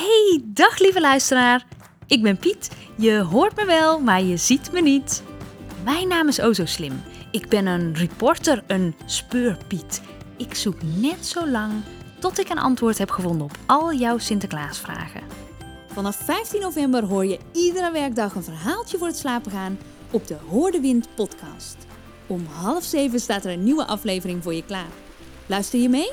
Hey, dag lieve luisteraar. Ik ben Piet. Je hoort me wel, maar je ziet me niet. Mijn naam is oh Ozo Slim. Ik ben een reporter, een speurpiet. Ik zoek net zo lang tot ik een antwoord heb gevonden op al jouw Sinterklaasvragen. Vanaf 15 november hoor je iedere werkdag een verhaaltje voor het slapen gaan op de Hoorde Wind podcast. Om half zeven staat er een nieuwe aflevering voor je klaar. Luister je mee?